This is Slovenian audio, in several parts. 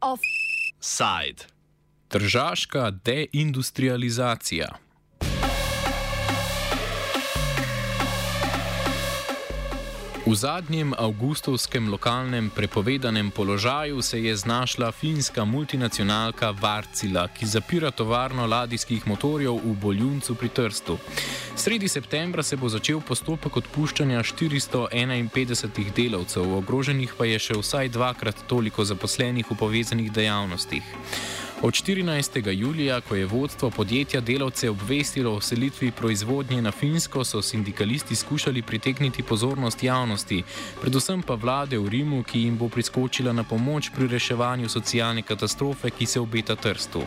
Offside. Tržaška deindustrializacija. V zadnjem avgustovskem lokalnem prepovedanem položaju se je znašla finska multinacionalka Varcila, ki zapira tovarno ladijskih motorjev v Boljuncu pri Trstu. Sredi septembra se bo začel postopek odpuščanja 451 delavcev, ogroženih pa je še vsaj dvakrat toliko zaposlenih v povezanih dejavnostih. Od 14. julija, ko je vodstvo podjetja delavce obvestilo o selitvi proizvodnje na Finsko, so sindikalisti skušali pritegniti pozornost javnosti, predvsem pa vlade v Rimu, ki jim bo priskočila na pomoč pri reševanju socialne katastrofe, ki se obeta trstu.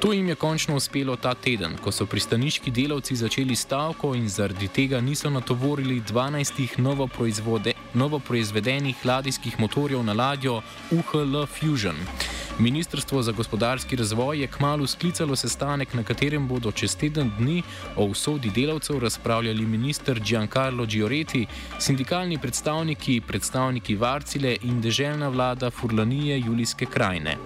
To jim je končno uspelo ta teden, ko so pristaniški delavci začeli stavko in zaradi tega niso natovorili 12 novo, novo ladijskih motorjev na ladjo UHL Fusion. Ministrstvo za gospodarski razvoj je kmalo sklicalo sestanek, na katerem bodo čez teden dni o usodi delavcev razpravljali minister Giancarlo Gioreti, sindikalni predstavniki, predstavniki Varcile in deželna vlada Furlanije Julijske krajine.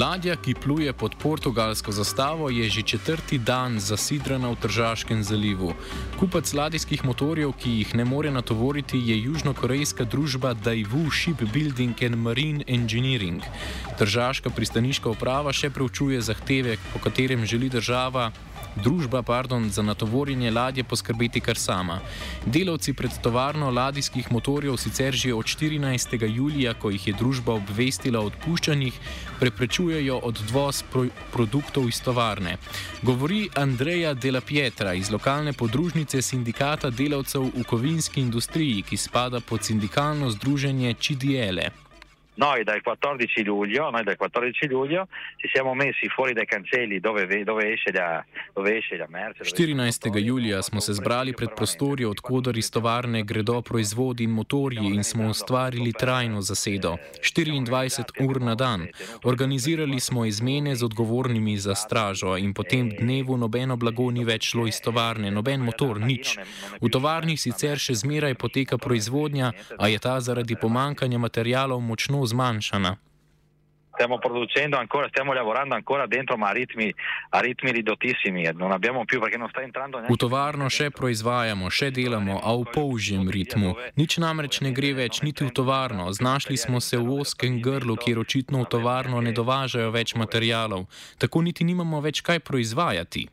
Ladja, ki pluje pod portugalsko zastavo, je že četrti dan zasidrana v Tržaškem zalivu. Kupac ladijskih motorjev, ki jih ne more natovoriti, je južnokorejska družba Daewoo Shipbuilding and Marine Engineering. Tržaška pristaniška uprava še preučuje zahteve, po katerem želi država družba pardon, za natovorjenje ladje poskrbeti kar sama. Delavci pred tovarno ladijskih motorjev sicer že od 14. julija, ko jih je družba obvestila o odpuščanjih, preprečujejo odvoz pro produktov iz tovarne. Govori Andreja Dela Pietra iz lokalne podružnice sindikata delavcev v kovinski industriji, ki spada pod sindikalno združenje Čidiele. Noi dal 14 luglio, noi dal 14 luglio ci siamo messi fuori dai cancelli dove, dove, esce, la, dove esce la merce. 14. julija smo se zbrali pred prostori, odkudar iz tovarne gredo proizvodi in motorji in smo ustvarili trajno zasedo. 24 ur na dan. Organizirali smo izmene z odgovornimi za stražo in po tem dnevu nobeno blago ni več šlo iz tovarne, noben motor, nič. V tovarni sicer še zmeraj poteka proizvodnja, a je ta zaradi pomankanja materijalov močno zmanjšana. Stiamo producendo ancora, stiamo lavorando ancora dentro, ma a ritmi, a ritmi ridottissimi. Non abbiamo più perché non sta entrando neanche. V tovarno še proizvajamo, še delamo, a v polžjem ritmu. Nič namreč ne gre več niti v tovarno. Znašli smo se v oskem grlu, kjer očitno v tovarno ne dovažajo več materijalov. Tako niti nimamo več kaj proizvajati.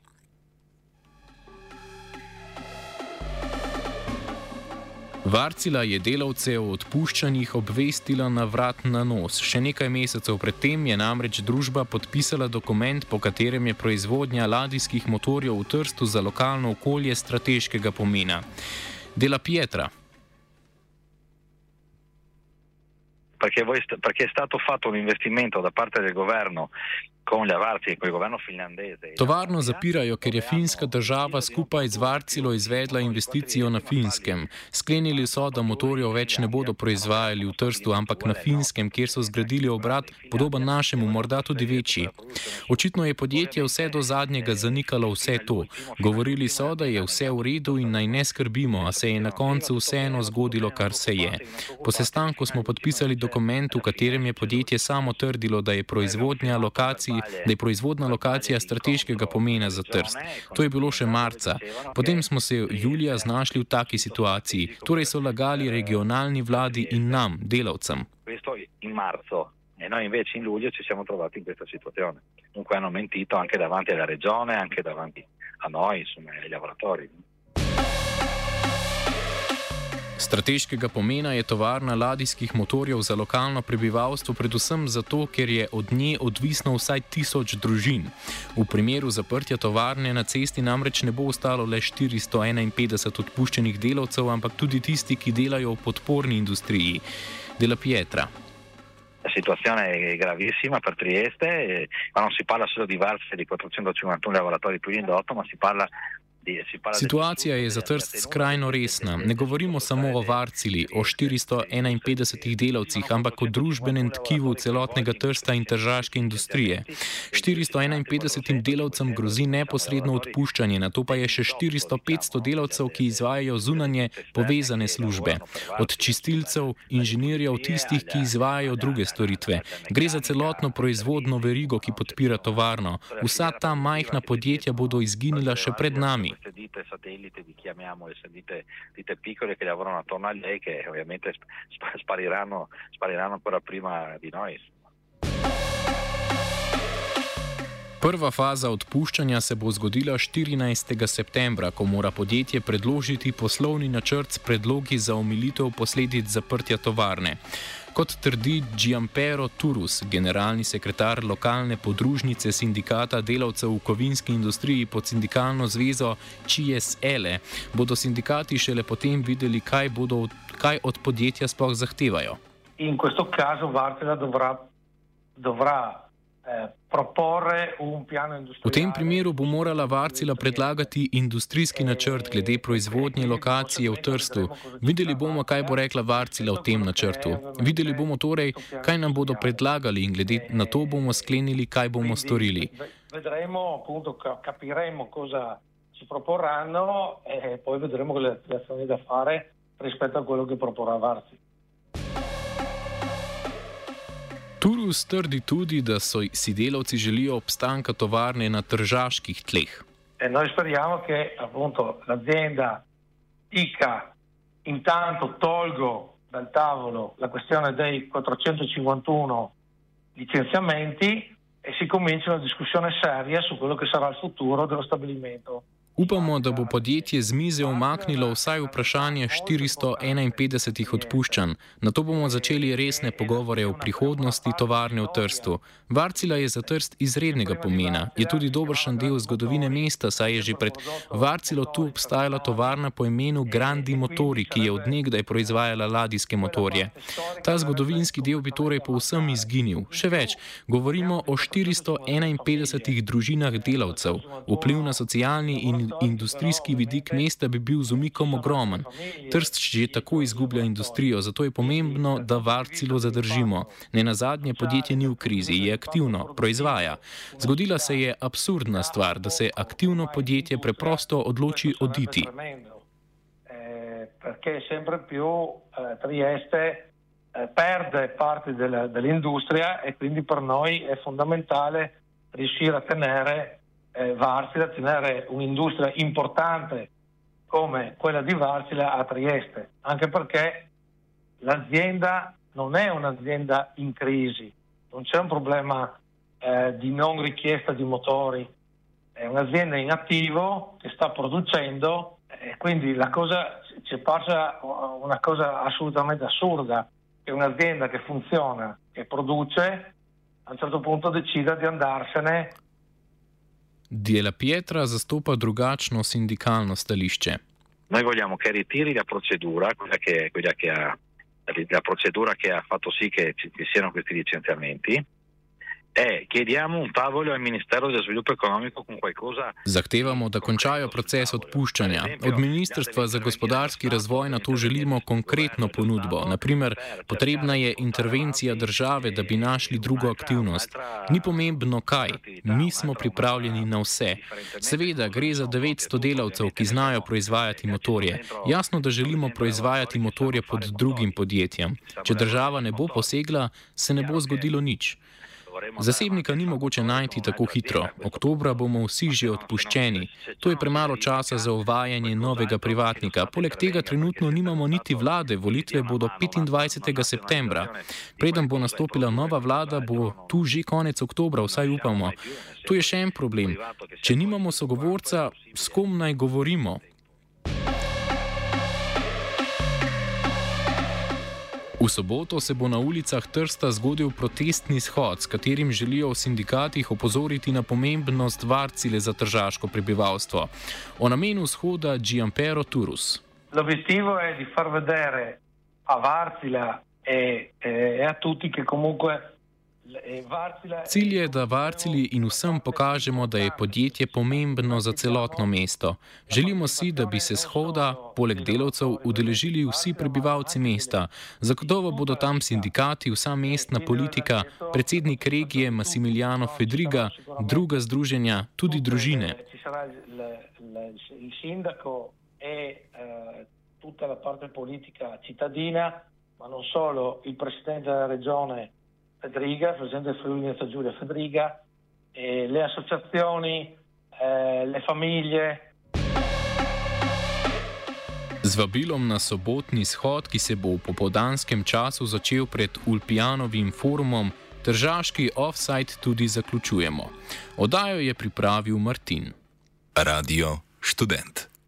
Varcila je delavce o odpuščanjih obvestila na vrat na nos. Še nekaj mesecev predtem je namreč družba podpisala dokument, po katerem je proizvodnja ladijskih motorjev v Trstu za lokalno okolje strateškega pomena. Dela Pietra. Perché, voi, perché è stato fatto un investimento da parte del governo Tovarno zapirajo, ker je finska država skupaj z Varcilo izvedla investicijo na finskem. Sklenili so, da motorjev več ne bodo proizvajali v Trstu, ampak na finskem, kjer so zgradili obrat, podoben našemu, morda tudi večji. Očitno je podjetje vse do zadnjega zanikalo vse to. Govorili so, da je vse v redu in naj ne skrbimo, a se je na koncu vseeno zgodilo, kar se je. Po sestanku smo podpisali dokument, v katerem je podjetje samo trdilo, da je proizvodnja lokacij da je proizvodna lokacija strateškega pomena za trst. To je bilo še marca. Potem smo se julija znašli v taki situaciji. Torej so lagali regionalni vladi in nam, delavcem. E noi invece in luglio ci siamo trovati in questa situazione. Dunque hanno mentito anche davanti alla regione, anche davanti a noi, insomma, ai lavoratori. Strateškega pomena je tovarna ladijskih motorjev za lokalno prebivalstvo, predvsem zato, ker je od nje odvisno vsaj tisoč družin. V primeru zaprtja tovarne na cesti namreč ne bo ostalo le 451 odpuščenih delavcev, ampak tudi tisti, ki delajo v podporni industriji. Dela Pietra. La situazione è gravissima per Trieste, ma non si parla solo di Varze di 451 lavoratori più indotto, ma si parla Situacija je za trst skrajno resna. Ne govorimo samo o varcili, o 451 delavcih, ampak o družbenem tkivu celotnega trsta in tržaške industrije. 451 delavcem grozi neposredno odpuščanje, na to pa je še 400-500 delavcev, ki izvajajo zunanje povezane službe. Od čistilcev, inženirjev, tistih, ki izvajajo druge storitve. Gre za celotno proizvodno verigo, ki podpira tovarno. Vsa ta majhna podjetja bodo izginila še pred nami ditte satellite, li chiamiamo le ditte, ditte piccole che lavorano attorno a lei, che ovviamente sp- spariranno, spariranno ancora prima di noi. Prva faza odpuščanja se bo zgodila 14. septembra, ko mora podjetje predložiti poslovni načrt s predlogi za omilitev posledic zaprtja tovarne. Kot trdi Giampero Turus, generalni sekretar lokalne podružnice sindikata delavcev v kovinski industriji pod sindikalno zvezo CSL, bodo sindikati šele potem videli, kaj, bodo, kaj od podjetja sploh zahtevajo. In v tem primeru Vartela dovrà, dovrà Eh, v tem primeru bo morala Varcila predlagati industrijski načrt glede proizvodnje lokacije v Trstu. Videli bomo, kaj bo rekla Varcila o tem načrtu. Videli bomo torej, kaj nam bodo predlagali in glede na to bomo sklenili, kaj bomo storili. Vedremo, appunto, capiremo cosa ci proporranno e poi vedremo le azioni da fare rispetto a quello che proporrà Varcila. Turus trdi tudi, da so si delavci želijo obstanka tovarne na tržaških tleh. Noi speriamo che appunto l'azienda ICA intanto tolgo dal tavolo la questione dei 451 licenziamenti e si comincia una discussione seria su quello che sarà il futuro dello stabilimento. Upamo, da bo podjetje z mize omaknilo vsaj vprašanje 451 odpuščanj. Na to bomo začeli resne pogovore o prihodnosti tovarne v Trstu. Varcila je za Trst izrednega pomena. Je tudi dobršen del zgodovine mesta, saj je že pred Varcilo tu obstajala tovarna po imenu Grandi Motori, ki je odnegdaj proizvajala ladijske motorje. Ta zgodovinski del bi torej povsem izginil. Še več, govorimo o 451 družinah delavcev. Vpliv na socialni in industrijski vidik mesta bi bil z umikom ogromen. Trst že tako izgublja industrijo, zato je pomembno, da varcilo zadržimo. Ne na zadnje, podjetje ni v krizi, je aktivno, proizvaja. Zgodila se je absurdna stvar, da se aktivno podjetje preprosto odloči oditi. Perché sempre più eh, Trieste eh, perde parte del, dell'industria e quindi per noi è fondamentale riuscire a tenere eh, Varsila, tenere un'industria importante come quella di Varsila a Trieste, anche perché l'azienda non è un'azienda in crisi, non c'è un problema eh, di non richiesta di motori, è un'azienda in attivo che sta producendo e quindi la cosa ci è parsa una cosa assolutamente assurda che un'azienda che funziona, che produce, a un certo punto decida di andarsene Dela Pietra zastopa drugačno sindikalno stališče. Noi vogliamo che ritiri la procedura, quella che, quella che ha, la procedura che ha fatto sì che ci siano questi licenziamenti, E, chiediamo un tavolo al Ministero dello Sviluppo Economico con qualcosa. Zahtevamo, da končajo proces odpuščanja. Od Ministrstva za gospodarski razvoj na to želimo konkretno ponudbo. Naprimer, potrebna je intervencija države, da bi našli drugo aktivnost. Ni pomembno kaj, mi smo pripravljeni na vse. Seveda, gre za 900 delavcev, ki znajo proizvajati motorje. Jasno, da želimo proizvajati motorje pod drugim podjetjem. Če država ne bo posegla, se ne bo zgodilo nič. Zasebnika ni mogoče najti tako hitro. Oktobra bomo vsi že odpuščeni. To je premalo časa za uvajanje novega privatnika. Poleg tega trenutno nimamo niti vlade. Volitve bodo 25. septembra. Preden bo nastopila nova vlada, bo tu že konec oktobra, vsaj upamo. To je še en problem. Če nimamo sogovorca, s kom naj govorimo? V soboto se bo na ulicah Trsta zgodil protestni shod, s katerim želijo v sindikatih opozoriti na pomembnost varcile za tržaško prebivalstvo. O namenu shoda Giampero Turus. L'obiettivo è di far vedere a Varzila e, e a tutti che comunque Cilj je, da Varcili in vsem pokažemo, da je podjetje pomembno za celotno mesto. Želimo si, da bi se shoda, poleg delavcev, udeležili vsi prebivalci mesta. Zagotovo bodo tam sindikati, vsa mestna politika, predsednik regije Massimiliano Fedriga, druga združenja, tudi družine. Tutta la parte politica cittadina, ma non solo il presidente della regione Federica, presidente del Friuli Venezia Giulia Federica, e le associazioni, eh, le famiglie. Z vabilom na sobotni shod, ki se bo v popodanskem času začel pred Ulpijanovim forumom, državski offside tudi zaključujemo. Odajo je pripravil Martin. Radio študent.